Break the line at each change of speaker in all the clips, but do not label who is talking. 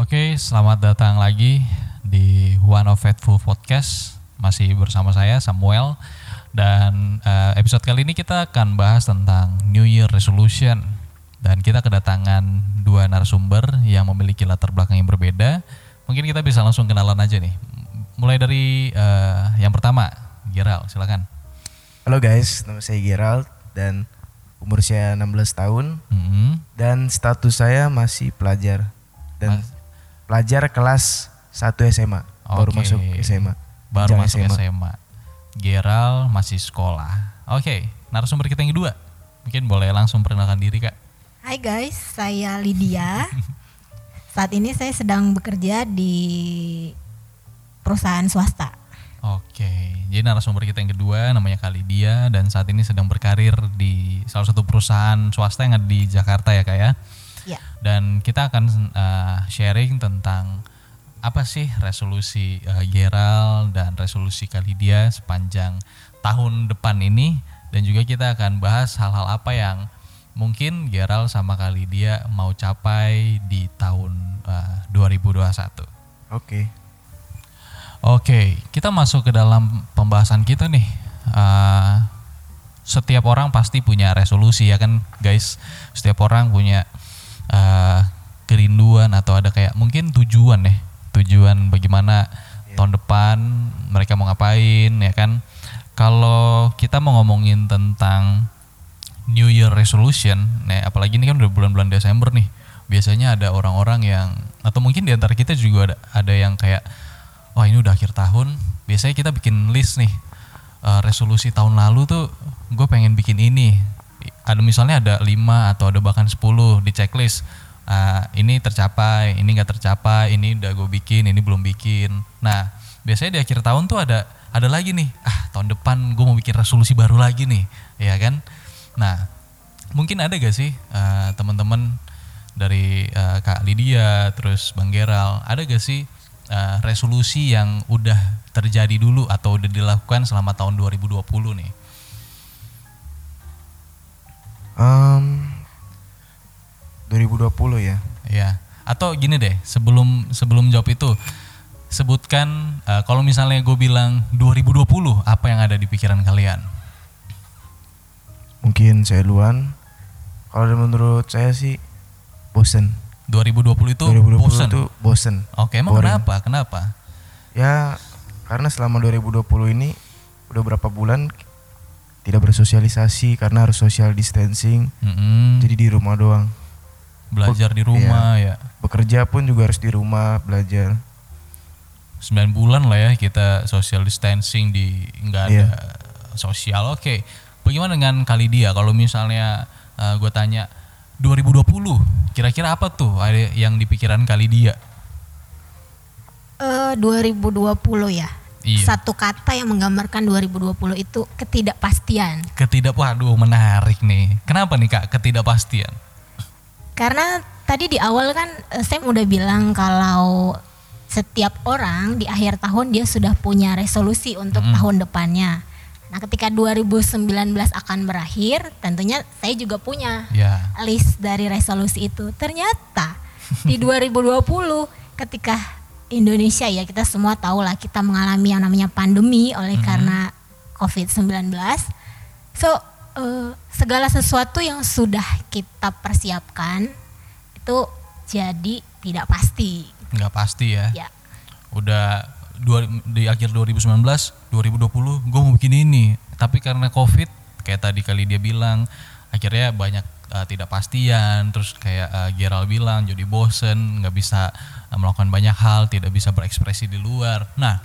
Oke, selamat datang lagi di One of Faithful Podcast. Masih bersama saya Samuel dan eh, episode kali ini kita akan bahas tentang New Year Resolution dan kita kedatangan dua narasumber yang memiliki latar belakang yang berbeda. Mungkin kita bisa langsung kenalan aja nih. Mulai dari eh, yang pertama, Geral, silakan.
Halo guys, nama saya Gerald dan umur saya 16 tahun
Hmm,
dan status saya masih pelajar dan
Mas-
pelajar kelas 1 SMA baru
Oke.
masuk SMA.
baru
Jenjang
masuk SMA. Geral masih sekolah. Oke, narasumber kita yang kedua. Mungkin boleh langsung perkenalkan diri kak.
Hai guys, saya Lydia. Saat ini saya sedang bekerja di perusahaan swasta.
Oke, jadi narasumber kita yang kedua namanya Kak Lydia dan saat ini sedang berkarir di salah satu perusahaan swasta yang ada di Jakarta ya kak ya.
Ya,
Dan kita akan uh, sharing tentang apa sih resolusi uh, Geral dan resolusi Kak Lydia sepanjang tahun depan ini dan juga kita akan bahas hal-hal apa yang mungkin Geral sama Kak Lydia mau capai di tahun uh, 2021.
Oke.
Oke, kita masuk ke dalam pembahasan kita nih. Uh, setiap orang pasti punya resolusi ya kan, guys. Setiap orang punya uh, kerinduan atau ada kayak mungkin tujuan ya, tujuan bagaimana tahun depan mereka mau ngapain ya kan. Kalau kita mau ngomongin tentang New Year Resolution, nah apalagi ini kan udah bulan-bulan Desember nih. Biasanya ada orang-orang yang atau mungkin di antara kita juga ada ada yang kayak wah ini udah akhir tahun. Biasanya kita bikin list nih eh, resolusi tahun lalu tuh gue pengen bikin ini. Ada misalnya ada 5 atau ada bahkan 10 di checklist. Ah, ini tercapai, ini nggak tercapai, ini udah gue bikin, ini belum bikin. Nah, biasanya di akhir tahun tuh ada ada lagi nih, ah tahun depan gue mau bikin resolusi baru lagi nih, ya kan? Nah, mungkin ada gak sih eh, teman-teman dari eh, Kak Lydia, terus Bang Geral, ada gak sih eh, resolusi yang udah terjadi dulu atau udah dilakukan selama tahun 2020 nih?
Em, 2020 ya.
Ya, atau gini deh, sebelum sebelum jawab itu sebutkan eh, kalau misalnya gue bilang 2020 apa yang ada di pikiran kalian?
Mungkin saya duluan. Kalau menurut saya sih bosen.
2020 itu
2020
bosen.
itu bosen.
Oke, emang
boring.
kenapa? Kenapa?
Ya karena selama 2020 ini udah berapa bulan tidak bersosialisasi karena harus social distancing.
Mm-mm,
Jadi di rumah doang.
belajar di rumah ya.
Bekerja pun juga harus di rumah belajar.
9 bulan lah ya kita social distancing di nggak ada
Iya.
sosial. Oke. Bagaimana dengan kali dia kalau misalnya gue tanya 2020 kira-kira apa tuh ada yang di pikiran kali dia?
eh 2020 ya.
Iya.
Satu kata yang menggambarkan 2020 itu ketidakpastian.
Ketidak waduh menarik nih. Kenapa nih Kak ketidakpastian?
Karena tadi di awal kan eh, Sam udah bilang kalau setiap orang di akhir tahun dia sudah punya resolusi untuk tahun depannya. Nah, ketika 2019 akan berakhir, tentunya saya juga punya
Ya.
list dari resolusi itu. Ternyata di 2020 ketika Indonesia ya kita semua tahu lah kita mengalami yang namanya pandemi oleh karena COVID-19. So eh, segala sesuatu yang sudah kita persiapkan itu jadi tidak pasti.
Nggak pasti ya.
Ya.
Udah dua, di akhir 2019, 2020 gue mau bikin ini. Tapi karena Covid kayak tadi kali dia bilang akhirnya banyak uh, tidak pastian terus kayak uh, Gerald bilang jadi bosen nggak bisa uh, melakukan banyak hal tidak bisa berekspresi di luar. Nah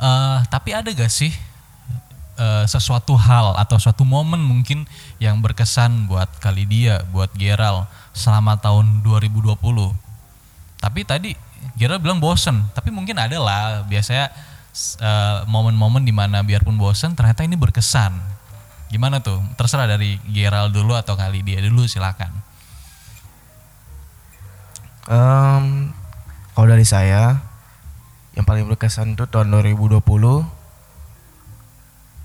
uh, tapi ada gak sih uh, sesuatu hal atau suatu momen mungkin yang berkesan buat kali dia buat Gerald selama tahun 2020 tapi tadi Gerald bilang bosen tapi mungkin ada lah biasanya s- eh, momen-momen di mana biarpun bosen ternyata ini berkesan gimana tuh? Terserah dari Gerald dulu atau kali dia dulu silakan.
Em, kalau dari saya yang paling berkesan itu tahun 2020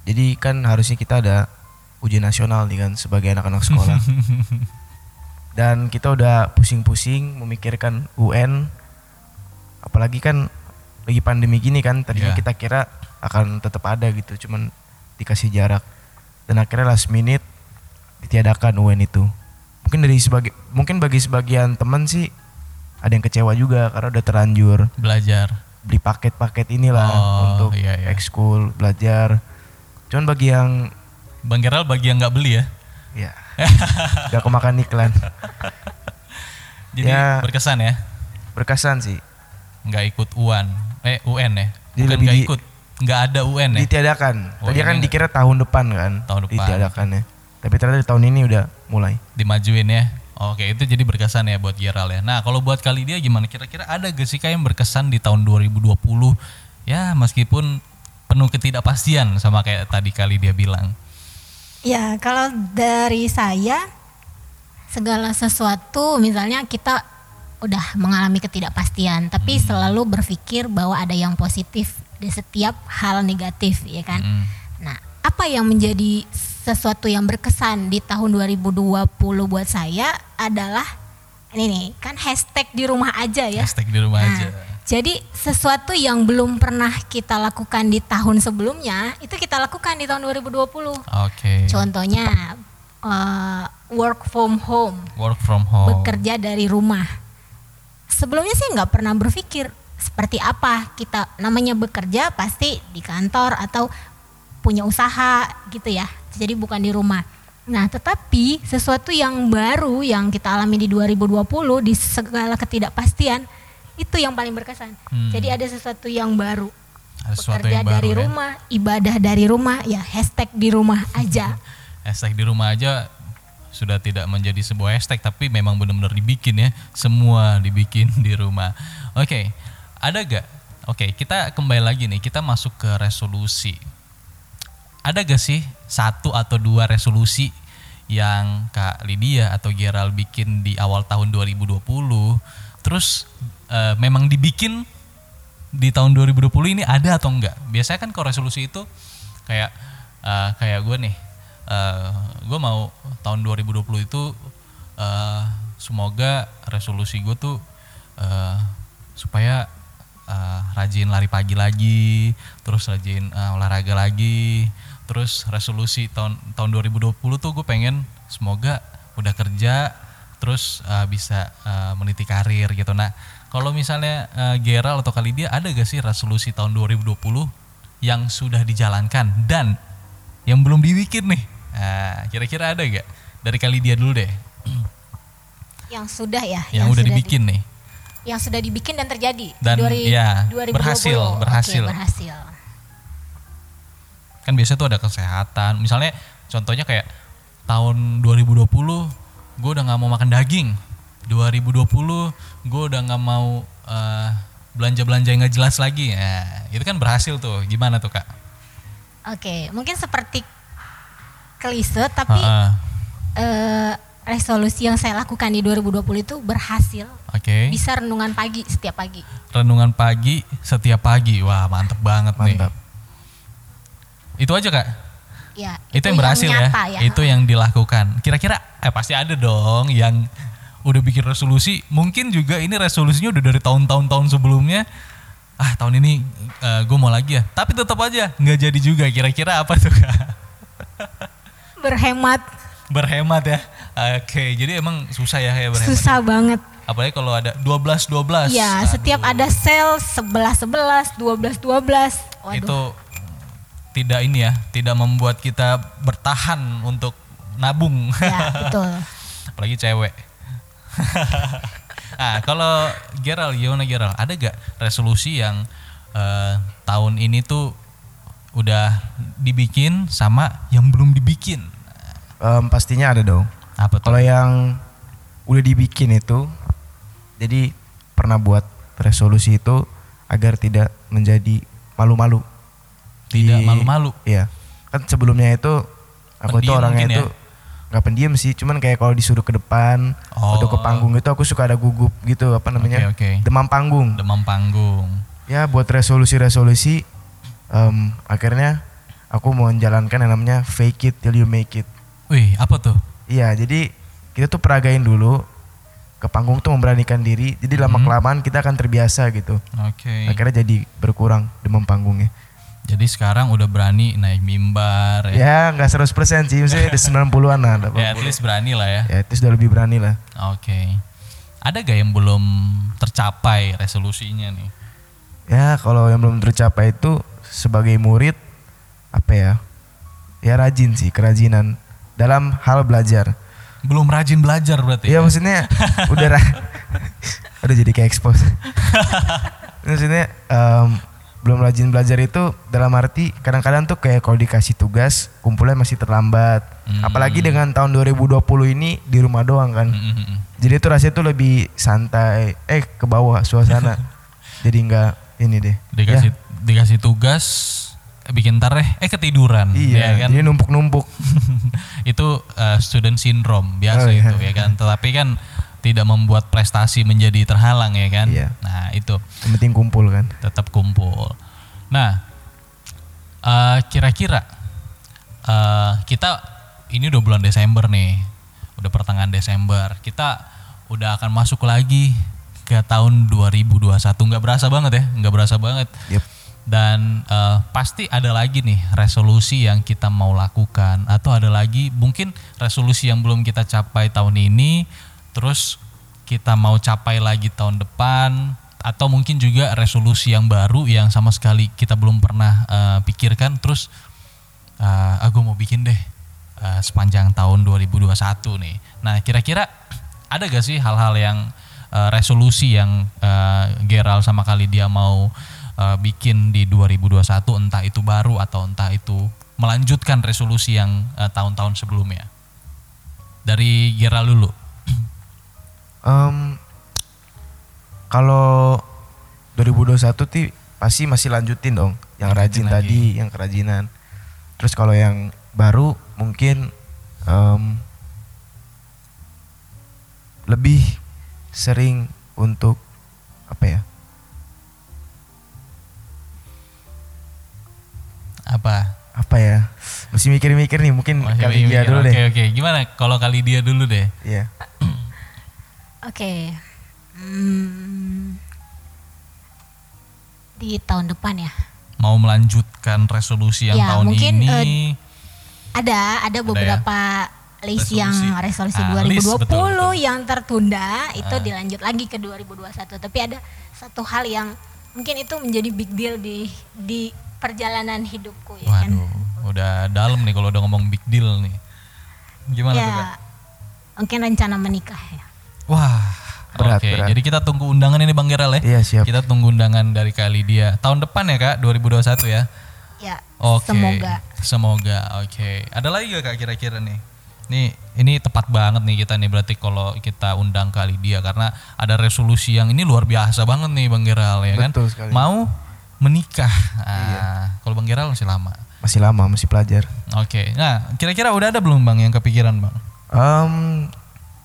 jadi kan harusnya kita ada ujian nasional nih kan sebagai anak-anak sekolah. Dan kita udah pusing-pusing memikirkan UN apalagi kan lagi pandemi gini kan tadinya
Iya.
kita kira akan tetap ada gitu cuman dikasih jarak dan akhirnya last minute ditiadakan UN itu mungkin dari sebagai mungkin bagi sebagian teman sih ada yang kecewa juga karena udah terlanjur
Belajar.
beli paket-paket inilah
Oh,
untuk
iya, iya.
ekskul belajar cuman bagi yang
Bang Geral bagi yang nggak beli ya.
ya gak kemakan iklan
Jadi
Ya.
berkesan ya.
berkesan sih
Nggak ikut UN. Eh UN ya.
Jadi
Bukan
lebih
nggak
di-
ikut. Nggak ada UN ya.
ditiadakan
Oh,
tadi
yang
kan
ini-
dikira tahun depan kan
Tahun depan.
ditiadakannya tapi ternyata di tahun ini udah mulai
dimajuin ya. Oke, itu jadi berkesan ya buat Geral ya. Nah, kalau buat kali dia gimana? Kira-kira ada gak sih kayak yang berkesan di tahun 2020? Ya, meskipun penuh ketidakpastian sama kayak tadi kali dia bilang.
Ya, kalau dari saya segala sesuatu misalnya kita udah mengalami ketidakpastian, tapi selalu berpikir bahwa ada yang positif di setiap hal negatif, ya kan?
Mm.
Nah, apa yang menjadi sesuatu yang berkesan di tahun 2020 buat saya adalah ini nih, kan hashtag di rumah aja ya.
Hashtag di rumah
Nah,
aja.
Jadi sesuatu yang belum pernah kita lakukan di tahun sebelumnya itu kita lakukan di tahun 2020.
Oke.
Contohnya eh, work from home,
Work from home.
bekerja dari rumah. Sebelumnya sih nggak pernah berpikir seperti apa kita namanya bekerja pasti di kantor atau punya usaha gitu ya. Jadi bukan di rumah. Nah, tetapi sesuatu yang baru yang kita alami di 2020 di segala ketidakpastian itu yang paling berkesan.
Hmm.
Jadi ada sesuatu yang baru.
Ada sesuatu
bekerja
yang baru
dari
ya.
rumah, ibadah dari rumah, ya hashtag di rumah aja.
Hashtag di rumah aja sudah tidak menjadi sebuah hashtag tapi memang benar-benar dibikin ya semua dibikin di rumah oke ada gak oke kita kembali lagi nih kita masuk ke resolusi. Ada gak sih satu atau dua resolusi yang Kak Lydia atau Gerald bikin di awal tahun 2020 terus eh, memang dibikin di tahun 2020 ini ada atau enggak biasanya kan kalau resolusi itu kayak eh, kayak gue nih eh, gue mau tahun 2020 itu eh, semoga resolusi gue tuh eh, supaya eh, rajin lari pagi lagi terus rajin eh, olahraga lagi terus resolusi tahun tahun 2020 tuh gue pengen semoga udah kerja terus eh, bisa eh, meniti karir gitu. Nah kalau misalnya eh, Gerald atau kali dia ada gak sih resolusi tahun 2020 yang sudah dijalankan dan yang belum dibikin nih? Nah, kira-kira ada gak? Dari kali dia dulu deh.
Yang sudah ya,
yang, udah
sudah di-
dibikin nih
yang sudah dibikin dan terjadi
Dan,
Dua-
ya,
2020.
berhasil,
Oke,
berhasil.
berhasil.
kan biasanya tuh ada kesehatan misalnya contohnya kayak tahun 2020 gue udah nggak mau makan daging 2020 gue udah nggak mau belanja belanja yang nggak jelas lagi ya itu kan berhasil tuh gimana tuh kak
Oke, mungkin seperti klise tapi
Heeh.
eh, resolusi yang saya lakukan di 2020 itu berhasil.
oke.
Bisa renungan pagi setiap pagi.
renungan pagi setiap pagi. Wah mantep banget
mantap.
Nih itu aja kak?
Ya,
itu, yang berhasil
nyata
ya. itu yang dilakukan. Kira-kira eh pasti ada dong yang udah bikin resolusi. Mungkin juga ini resolusinya udah dari tahun-tahun tahun sebelumnya. Ah tahun ini gue mau lagi ya. Tapi tetap aja nggak jadi juga. Kira-kira apa tuh kak?
Berhemat.
Berhemat ya oke jadi emang susah ya ya
susah banget.
apalagi kalau ada 12 12
Ya, setiap ada sel 11 11, 12 12. Waduh.
itu tidak ini ya tidak membuat kita bertahan untuk nabung
Ya, betul.
apalagi cewek. ah kalau Gerald gimana Gerald? Ada gak resolusi yang eh, tahun ini tuh udah dibikin sama yang belum dibikin?
Em, pastinya ada dong
Apa tuh?
kalau yang udah dibikin itu jadi pernah buat resolusi itu agar tidak menjadi malu-malu
Tidak malu-malu.
Iya. Kan sebelumnya itu aku itu
Pendiam
orangnya
mungkin
itu nggak pendiam sih, cuman kayak kalau disuruh ke depan
Oh.
atau ke panggung itu aku suka ada gugup gitu apa namanya?
Oke, oke.
Demam panggung.
Demam panggung.
Ya buat resolusi-resolusi em, akhirnya aku mau menjalankan yang namanya fake it till you make it.
Wih, apa tuh?
Iya, jadi kita tuh peragain dulu ke panggung tuh memberanikan diri. Jadi lama
Mhm.
kelamaan kita akan terbiasa gitu.
Oke.
Akhirnya jadi berkurang demam panggungnya.
Jadi sekarang udah berani naik mimbar ya.
Ya nggak 100% sih, misalnya ada 90-an lah.
Ya, at least berani lah ya.
Ya itu sudah lebih berani lah.
Oke. Ada gak yang belum tercapai resolusinya nih?
Ya kalau yang belum tercapai itu sebagai murid apa ya? Ya rajin sih, kerajinan dalam hal belajar.
Belum rajin belajar berarti.
Iya maksudnya udah ra- udah jadi kayak expose. maksudnya em, belum rajin belajar itu dalam arti kadang-kadang tuh kayak kalau dikasih tugas kumpulnya masih terlambat.
Hmm.
Apalagi dengan tahun 2020 ini di rumah doang kan.
Mm, mm, mm.
Jadi itu rasanya tuh lebih santai, eh ke bawah suasana. Jadi nggak ini deh.
Dikasih
Ya,
dikasih tugas bikin ntar deh eh ketiduran
iya,
ya kan.
jadi numpuk-numpuk.
itu uh, student syndrome biasa
Oh, iya.
itu ya kan. Tetapi kan tidak membuat prestasi menjadi terhalang ya kan.
Iya.
Nah, itu
Yang penting kumpul kan.
tetap kumpul. Nah, eh, kira-kira eh, kita ini udah bulan Desember nih, udah pertengahan Desember. Kita udah akan masuk lagi ke tahun 2021. Nggak berasa banget ya, nggak berasa banget.
Yep.
Dan eh, pasti ada lagi nih resolusi yang kita mau lakukan atau ada lagi mungkin resolusi yang belum kita capai tahun ini, terus kita mau capai lagi tahun depan atau mungkin juga resolusi yang baru yang sama sekali kita belum pernah eh, pikirkan terus eh aku mau bikin deh eh, sepanjang tahun 2021 nih. Nah, kira-kira ada gak sih hal-hal yang eh, resolusi yang eh, Geral sama kali dia mau eh, bikin di 2021 entah itu baru atau entah itu melanjutkan resolusi yang eh, tahun-tahun sebelumnya. Dari Geral dulu.
Em, kalau 2021 tuh pasti masih lanjutin dong yang
Lanjutin
rajin
lagi.
tadi, yang kerajinan. Terus kalau yang baru mungkin em, lebih sering untuk apa ya?
Apa?
Apa ya? Masih mikir-mikir nih, mungkin
Masih
kali dia
mikir.
dulu
Oke,
deh.
oke. Gimana kalau kali dia dulu deh?
Iya.
Oke. Hmm, di tahun depan ya.
Mau melanjutkan resolusi yang
Ya,
tahun
mungkin,
ini?
eh, Ada ada beberapa list yang
Resolusi.
resolusi
Ah, list,
2020
betul, betul.
yang tertunda itu
Ah.
dilanjut lagi ke 2021. Tapi ada satu hal yang mungkin itu menjadi big deal di di perjalanan hidupku ya kan.
Waduh, udah dalam nih kalau udah ngomong big deal nih. Gimana
ya
tuh, Kak?
mungkin rencana menikah ya.
Wah,
Berat,
oke.
berat.
Jadi kita tunggu undangan ini Bang Geral ya.
Iya, siap.
Kita tunggu undangan dari kali dia. Tahun depan ya Kak, 2021 ya.
Ya,
Oke.
semoga.
Semoga. Oke. Ada lagi gak Kak kira-kira nih? Nih, ini tepat banget nih kita nih berarti kalau kita undang kali dia karena ada resolusi yang ini luar biasa banget nih Bang Geral ya kan.
Betul sekali.
Mau menikah. Ah,
Iya.
Kalau Bang Geral masih lama.
Masih lama, masih pelajar.
Oke. Nah, kira-kira udah ada belum Bang yang kepikiran Bang?
Em,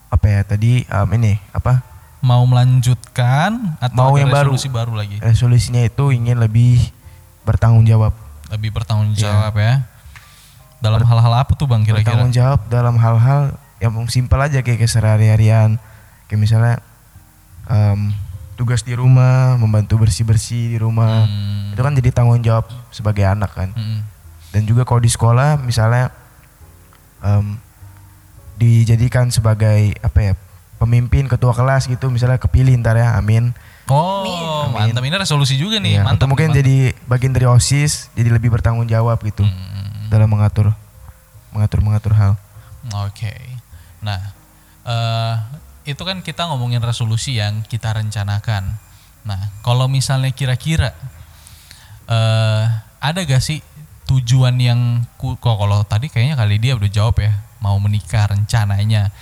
apa ya tadi em, ini apa
Mau melanjutkan atau
Mau yang baru.
resolusi baru lagi?
resolusinya itu ingin lebih bertanggung jawab
Lebih bertanggung
Iya.
jawab ya. Dalam hal-hal apa tuh Bang kira-kira?
bertanggung jawab dalam hal-hal yang simpel aja kayak keseharian kayak misalnya em, tugas di rumah membantu bersih bersih di rumah
Hmm.
itu kan jadi tanggung jawab sebagai anak kan
Mm-mm.
dan juga kalau di sekolah misalnya em, dijadikan sebagai apa ya pemimpin ketua kelas gitu misalnya kepilih ntar ya amin
Oh,
Amin.
mantap ini resolusi juga nih,
Iya,
mantap.
atau mungkin
nih,
jadi bagian dari osis jadi lebih bertanggung jawab gitu
Hmm,
dalam mengatur mengatur mengatur hal
Oke. Nah, eh itu kan kita ngomongin resolusi yang kita rencanakan. Nah, kalau misalnya kira-kira eh ada gak sih tujuan yang kok kalau tadi kayaknya kali dia udah jawab ya, mau menikah rencananya.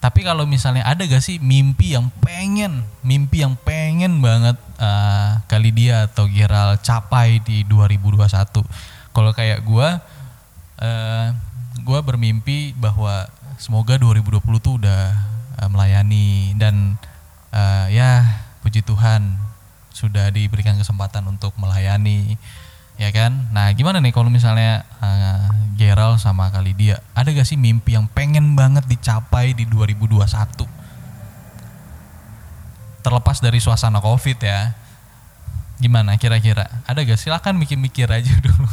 Tapi kalau misalnya ada gak sih mimpi yang pengen, mimpi yang pengen banget eh, kali dia atau Geral capai di 2021. Kalau kayak gua eh gua bermimpi bahwa semoga 2020 tuh udah eh, melayani dan eh, ya puji Tuhan sudah diberikan kesempatan untuk melayani ya kan? Nah gimana nih kalau misalnya eh, Geral sama kali dia ada gak sih mimpi yang pengen banget dicapai di 2021 terlepas dari suasana covid ya. Gimana kira-kira? Ada gak? Silakan mikir-mikir aja dulu.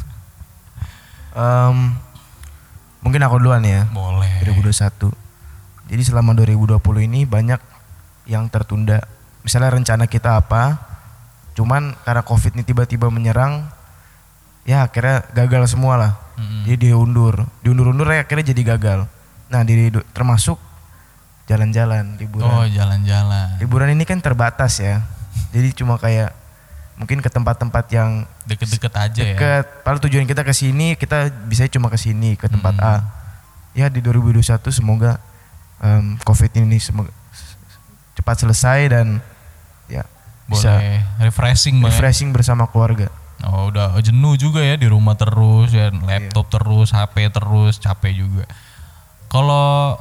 Em, mungkin aku duluan ya.
boleh.
2021. Jadi selama 2020 ini banyak yang tertunda. Misalnya rencana kita apa, cuman karena covid ini tiba-tiba menyerang, ya akhirnya gagal semua lah.
Mm-mm.
Jadi diundur, diundur-undur ya akhirnya jadi gagal. Nah, di, termasuk jalan-jalan, liburan.
oh jalan-jalan
Liburan ini kan terbatas ya. Jadi cuma kayak mungkin ke tempat-tempat yang
deket-deket aja ya
deket. Padahal tujuan kita ke sini, kita bisa cuma ke sini, ke tempat
Hmm.
A. Ya di 2021 semoga em, COVID ini semoga cepat selesai dan ya bisa
boleh refreshing banget
refreshing bersama keluarga.
Oh udah jenuh juga ya di rumah terus ya laptop terus HP terus capek juga. Kalau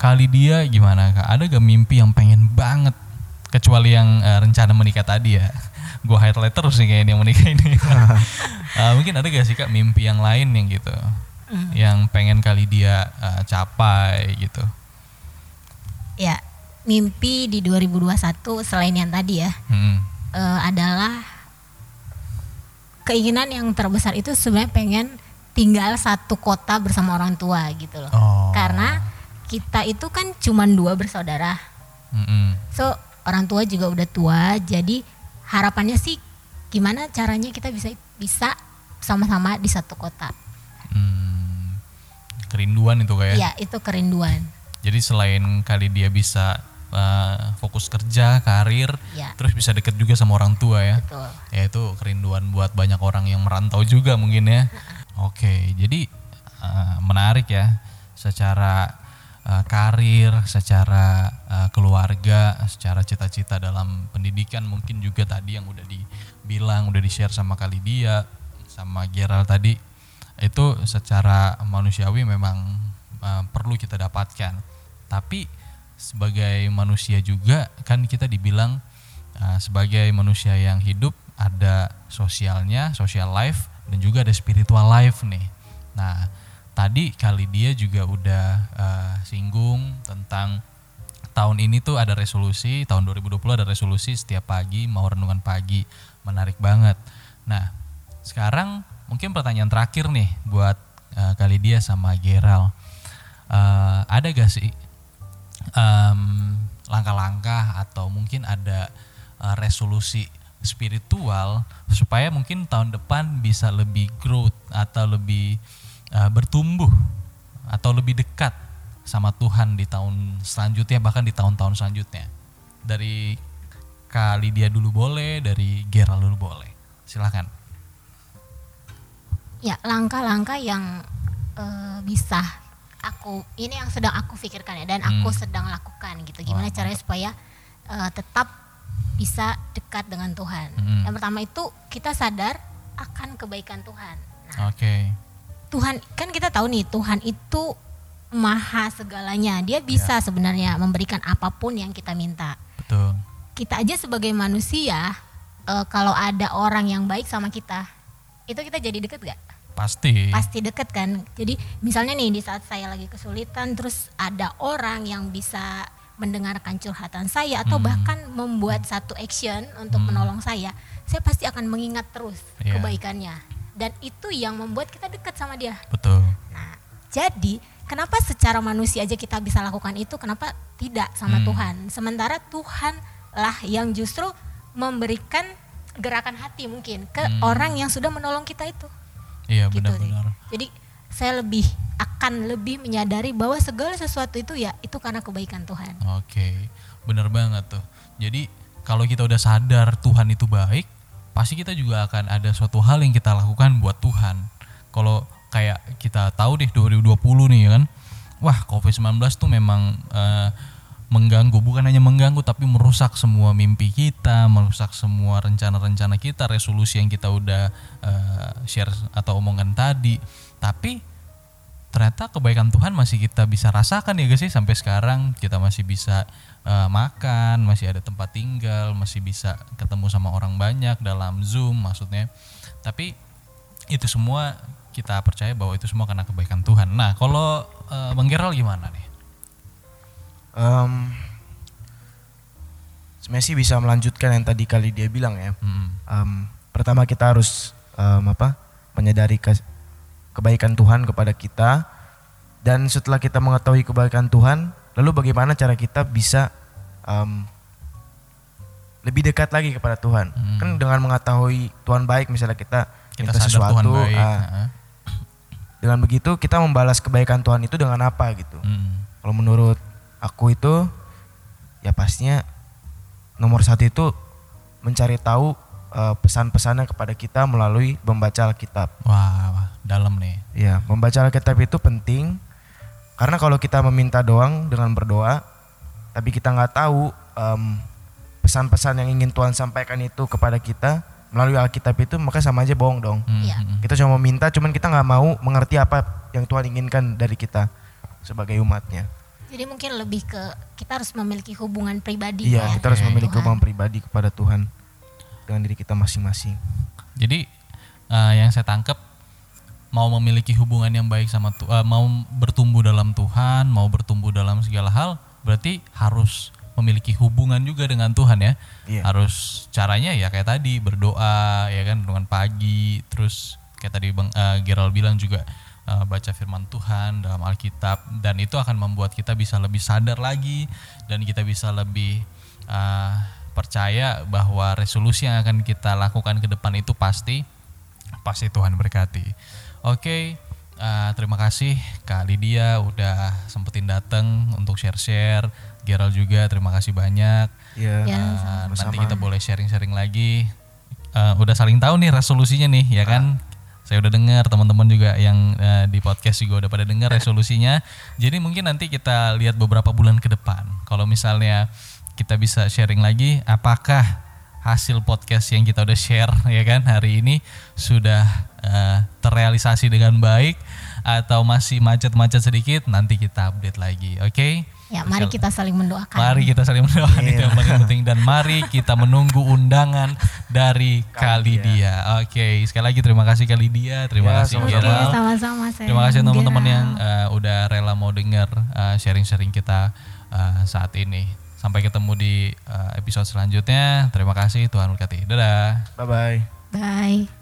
kali dia gimana kak? Ada gak mimpi yang pengen banget kecuali yang eh, rencana menikah tadi ya? Gue highlight terus nih kayaknya yang menikah ini. Eh, mungkin ada gak sih kak mimpi yang lain yang gitu, yang pengen kali dia eh, capai gitu?
Ya, mimpi di 2021 selain yang tadi ya
Hmm.
eh, adalah keinginan yang terbesar itu sebenarnya pengen tinggal satu kota bersama orang tua gitu loh.
Oh.
Karena kita itu kan cuman dua bersaudara.
Mm-mm.
So, orang tua juga udah tua, jadi harapannya sih gimana caranya kita bisa bisa sama-sama di satu kota.
Hmm. Kerinduan itu kayak.
Iya, itu kerinduan.
Jadi selain kali dia bisa eh, fokus kerja, karir,
Ya,
terus bisa deket juga sama orang tua ya.
betul.
Ya itu kerinduan buat banyak orang yang merantau juga mungkin ya. Oke, jadi eh, menarik ya secara eh, karir, secara eh, keluarga, secara cita-cita dalam pendidikan mungkin juga tadi yang udah dibilang, udah di-share sama kali dia, sama Gerald tadi itu secara manusiawi memang eh, perlu kita dapatkan. Tapi sebagai manusia juga kan kita dibilang uh, sebagai manusia yang hidup ada sosialnya, social life dan juga ada spiritual life nih. Nah, tadi kali dia juga udah uh, singgung tentang tahun ini tuh ada resolusi, tahun 2020 ada resolusi setiap pagi mau renungan pagi. Menarik banget. Nah, sekarang mungkin pertanyaan terakhir nih buat uh, kali dia sama Geral. Uh, ada gak sih em, langkah-langkah atau mungkin ada eh, resolusi spiritual supaya mungkin tahun depan bisa lebih growth atau lebih eh, bertumbuh atau lebih dekat sama Tuhan di tahun selanjutnya bahkan di tahun-tahun selanjutnya. Dari kali dia dulu boleh dari Gerald dulu boleh. Silakan.
Ya, langkah-langkah yang eh, bisa aku ini yang sedang aku pikirkan ya dan aku
Hmm.
sedang lakukan gitu. Gimana caranya supaya eh, tetap bisa dekat dengan Tuhan.
Mm-mm.
Yang pertama itu kita sadar akan kebaikan Tuhan. Nah,
oke
Tuhan kan kita tahu nih Tuhan itu maha segalanya. Dia bisa sebenarnya memberikan apa pun yang kita minta.
betul
Kita aja sebagai manusia eh, kalau ada orang yang baik sama kita, itu kita jadi deket gak?
Pasti
pasti deket kan jadi misalnya nih di saat saya lagi kesulitan terus ada orang yang bisa mendengarkan curhatan saya atau
Hmm.
bahkan membuat satu action untuk
Hmm.
menolong saya saya pasti akan mengingat terus
Iya.
kebaikannya dan itu yang membuat kita dekat sama dia
betul
nah jadi kenapa secara manusia aja kita bisa lakukan itu kenapa tidak sama
Hmm.
Tuhan sementara Tuhan lah yang justru memberikan gerakan hati mungkin ke
Hmm.
orang yang sudah menolong kita itu
iya
gitu
benar-benar
Jadi saya lebih akan lebih menyadari bahwa segala sesuatu itu ya itu karena kebaikan Tuhan.
Oke, bener banget tuh. Jadi kalau kita udah sadar Tuhan itu baik, pasti kita juga akan ada suatu hal yang kita lakukan buat Tuhan. Kalau kayak kita tahu deh 2020 nih ya kan, wah COVID-19 tuh memang eh, mengganggu, bukan hanya mengganggu tapi merusak semua mimpi kita, merusak semua rencana-rencana kita, resolusi yang kita udah eh, share atau omongan tadi. Tapi ternyata kebaikan Tuhan masih kita bisa rasakan ya guys sih sampai sekarang kita masih bisa eh, makan, masih ada tempat tinggal, masih bisa ketemu sama orang banyak dalam Zoom maksudnya. Tapi itu semua kita percaya bahwa itu semua karena kebaikan Tuhan. Nah, kalau eh, Bang Gerald gimana nih?
Sebenarnya sih bisa melanjutkan yang tadi kali dia bilang ya.
Mm-mm.
Em, pertama kita harus em, apa menyadari kes- kebaikan Tuhan kepada kita dan setelah kita mengetahui kebaikan Tuhan lalu bagaimana cara kita bisa em, lebih dekat lagi kepada Tuhan
Hmm.
kan dengan mengetahui Tuhan baik misalnya kita,
Kita
minta sesuatu
Tuhan baik. Heeh.
dengan begitu kita membalas kebaikan Tuhan itu dengan apa gitu
Mm.
kalau menurut aku itu ya pastinya nomor satu itu mencari tahu eh, pesan-pesannya kepada kita melalui membaca Alkitab.
Wah, wah, dalam nih.
Ya, membaca Alkitab itu penting karena kalau kita meminta doang dengan berdoa, tapi kita nggak tahu em, pesan-pesan yang ingin Tuhan sampaikan itu kepada kita melalui Alkitab itu, maka sama aja bohong dong.
Mm,
Iya.
mm,
Kita cuma meminta, cuman kita nggak mau mengerti apa yang Tuhan inginkan dari kita sebagai umatnya.
Jadi mungkin lebih ke kita harus memiliki hubungan pribadi
Iya,
ya
kita harus memiliki
Tuhan.
hubungan pribadi kepada Tuhan dengan diri kita masing-masing.
Jadi eh, yang saya tangkap mau memiliki hubungan yang baik sama Tu- eh, mau bertumbuh dalam Tuhan, mau bertumbuh dalam segala hal, berarti harus memiliki hubungan juga dengan Tuhan ya.
Iya.
Harus caranya ya kayak tadi berdoa ya kan dengan pagi, terus kayak tadi Bang eh, Gerald bilang juga eh, baca firman Tuhan dalam Alkitab dan itu akan membuat kita bisa lebih sadar lagi dan kita bisa lebih eh, percaya bahwa resolusi yang akan kita lakukan ke depan itu pasti pasti Tuhan berkati. Oke, eh, terima kasih Kak Lydia udah sempetin datang untuk share-share. Gerald juga terima kasih banyak.
Iya.
Ya,
Eh,
sama-sama.
nanti kita boleh sharing-sharing lagi. Eh, udah saling tahu nih resolusinya nih, ya kan? Saya udah dengar teman-teman juga yang eh, di podcast juga udah pada dengar resolusinya. Jadi mungkin nanti kita lihat beberapa bulan ke depan. Kalau misalnya kita bisa sharing lagi, apakah hasil podcast yang kita udah share ya kan hari ini sudah eh, terrealisasi dengan baik atau masih macet-macet sedikit? Nanti kita update lagi, oke?
Ya, mari kita saling mendoakan.
Mari kita saling mendoakan itu
Iya.
yang paling penting dan mari kita menunggu undangan dari Kali dia. Oke, sekali lagi terima kasih Kali dia, terima
Ya,
kasih
sama-sama.
Oke,
Gerald.
sama-sama saya.
Terima kasih teman-teman yang uh, udah rela mau dengar uh, sharing-sharing kita uh, saat ini. Sampai ketemu di uh, episode selanjutnya. Terima kasih Tuhan berkati. Dadah.
Bye bye.
Bye.